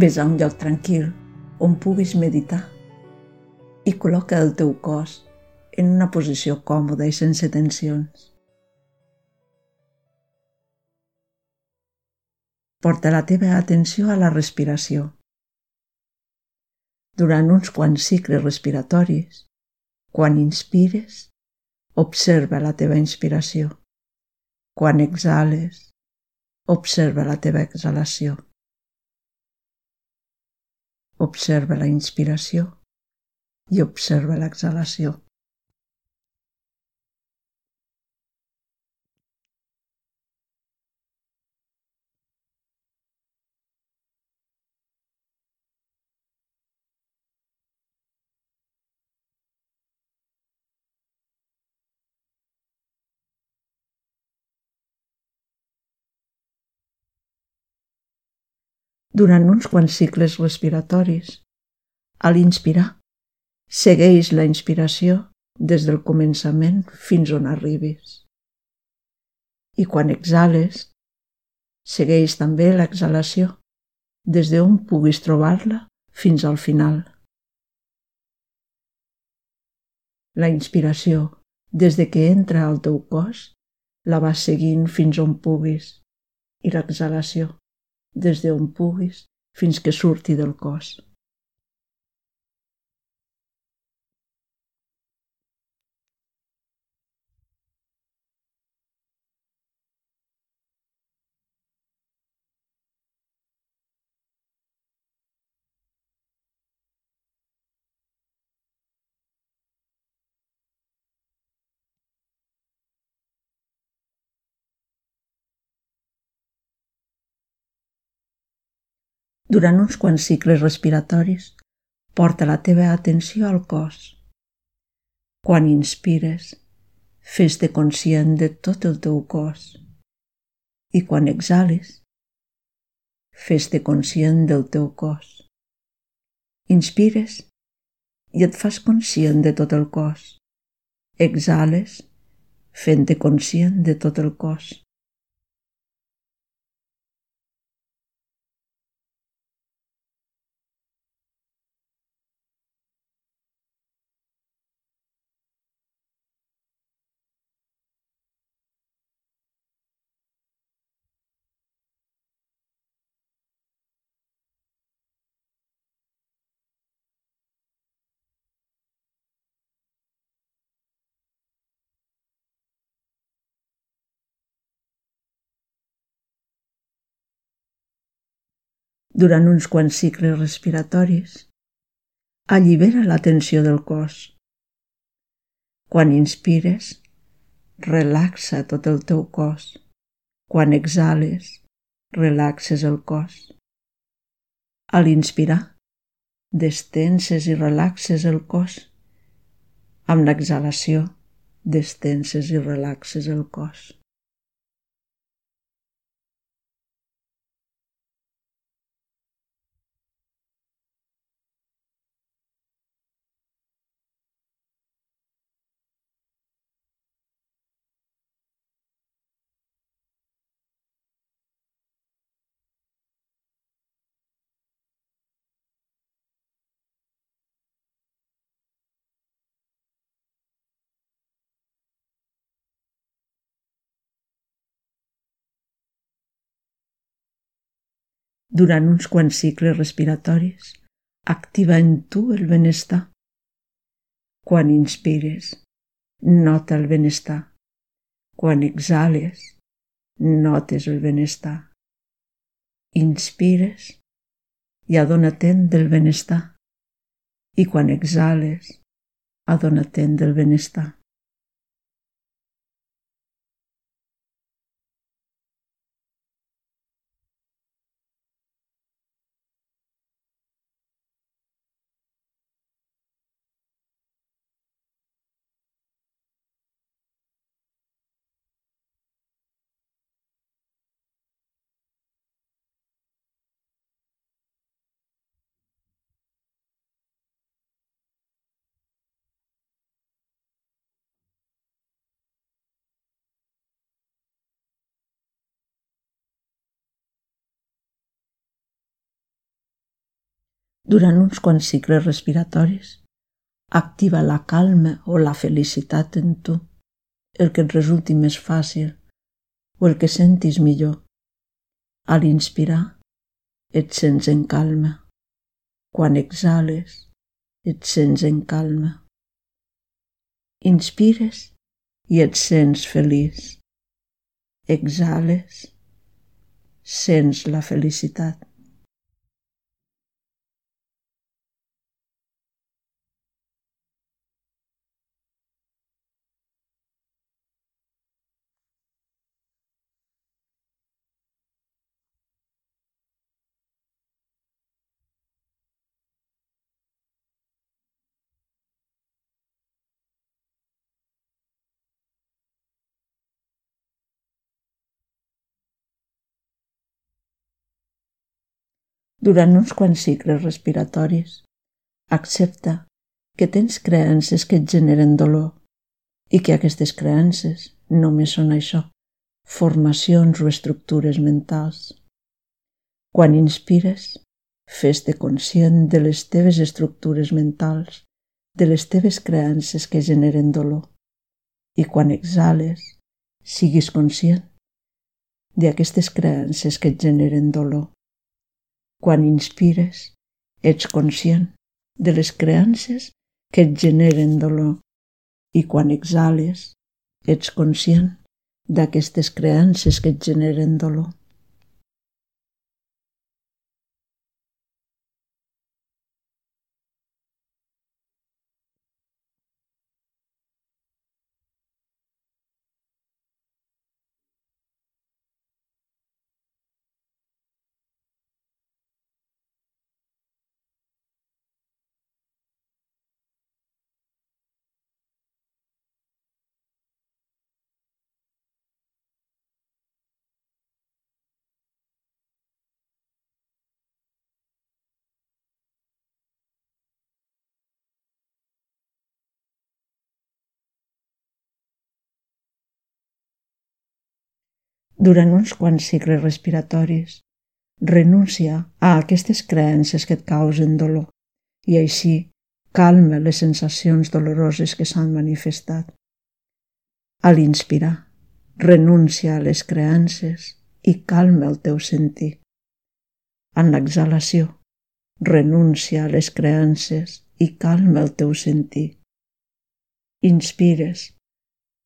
Ves a un lloc tranquil on puguis meditar i col·loca el teu cos en una posició còmoda i sense tensions. Porta la teva atenció a la respiració. Durant uns quants cicles respiratoris, quan inspires, observa la teva inspiració. Quan exhales, observa la teva exhalació. Observa la inspiració i observa l'exhalació. Durant uns quants cicles respiratoris. A l'inspirar, segueix la inspiració des del començament fins on arribis. I quan exhales, segueix també l'exhalació des d'on puguis trobar-la fins al final. La inspiració, des de que entra al teu cos, la vas seguint fins on puguis i l'exhalació des d'on puguis fins que surti del cos. Durant uns quants cicles respiratoris, porta la teva atenció al cos. Quan inspires, fes-te conscient de tot el teu cos. I quan exhales, fes-te conscient del teu cos. Inspires i et fas conscient de tot el cos. Exhales fent-te conscient de tot el cos. Durant uns quants cicles respiratoris. Allibera la tensió del cos. Quan inspires, relaxa tot el teu cos. Quan exhales, relaxes el cos. A l'inspirar, destenses i relaxes el cos. Amb l'exhalació, destenses i relaxes el cos. Durant uns quants cicles respiratoris, activa en tu el benestar. Quan inspires, nota el benestar. Quan exhales, notes el benestar. Inspires i adona-te'n del benestar. I quan exhales, adona-te'n del benestar. Durant uns quants cicles respiratoris, activa la calma o la felicitat en tu, el que et resulti més fàcil o el que sentis millor. A l'inspirar, et sents en calma. Quan exhales, et sents en calma. Inspires i et sents feliç. Exhales, sents la felicitat. Durant uns quants cicles respiratoris. Accepta que tens creences que et generen dolor i que aquestes creences només són això, formacions o estructures mentals. Quan inspires, fes-te conscient de les teves estructures mentals, de les teves creences que generen dolor. I quan exhales, siguis conscient d'aquestes creences que et generen dolor. Quan inspires, ets conscient de les creences que et generen dolor i quan exhales, ets conscient d'aquestes creences que et generen dolor. Durant uns quants cicles respiratoris. Renuncia a aquestes creences que et causen dolor i així calma les sensacions doloroses que s'han manifestat. A l'inspirar, renuncia a les creences i calma el teu sentir. En l'exhalació, renuncia a les creences i calma el teu sentir. Inspires,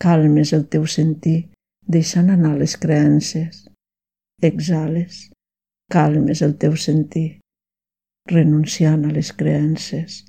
calmes el teu sentir deixant anar les creences. Exhales, calmes el teu sentir, renunciant a les creences.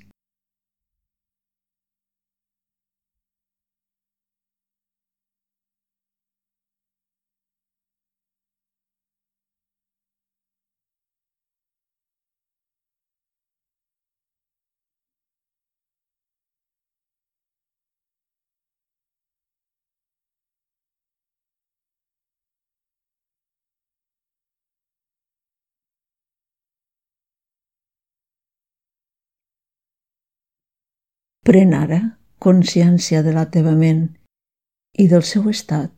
Pren ara consciència de la teva ment i del seu estat.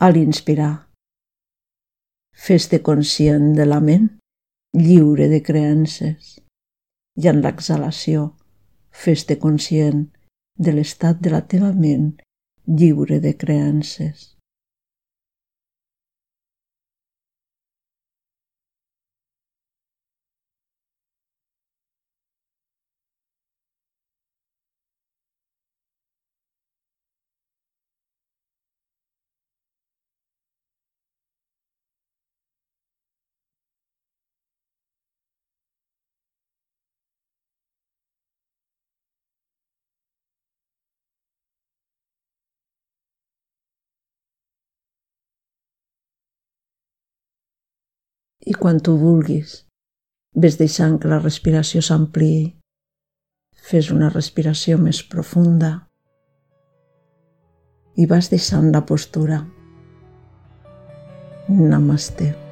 A l'inspirar, fes-te conscient de la ment lliure de creences i en l'exhalació fes-te conscient de l'estat de la teva ment lliure de creences. I quan tu vulguis, ves deixant que la respiració s'ampliï. Fes una respiració més profunda i vas deixant la postura. Namaste.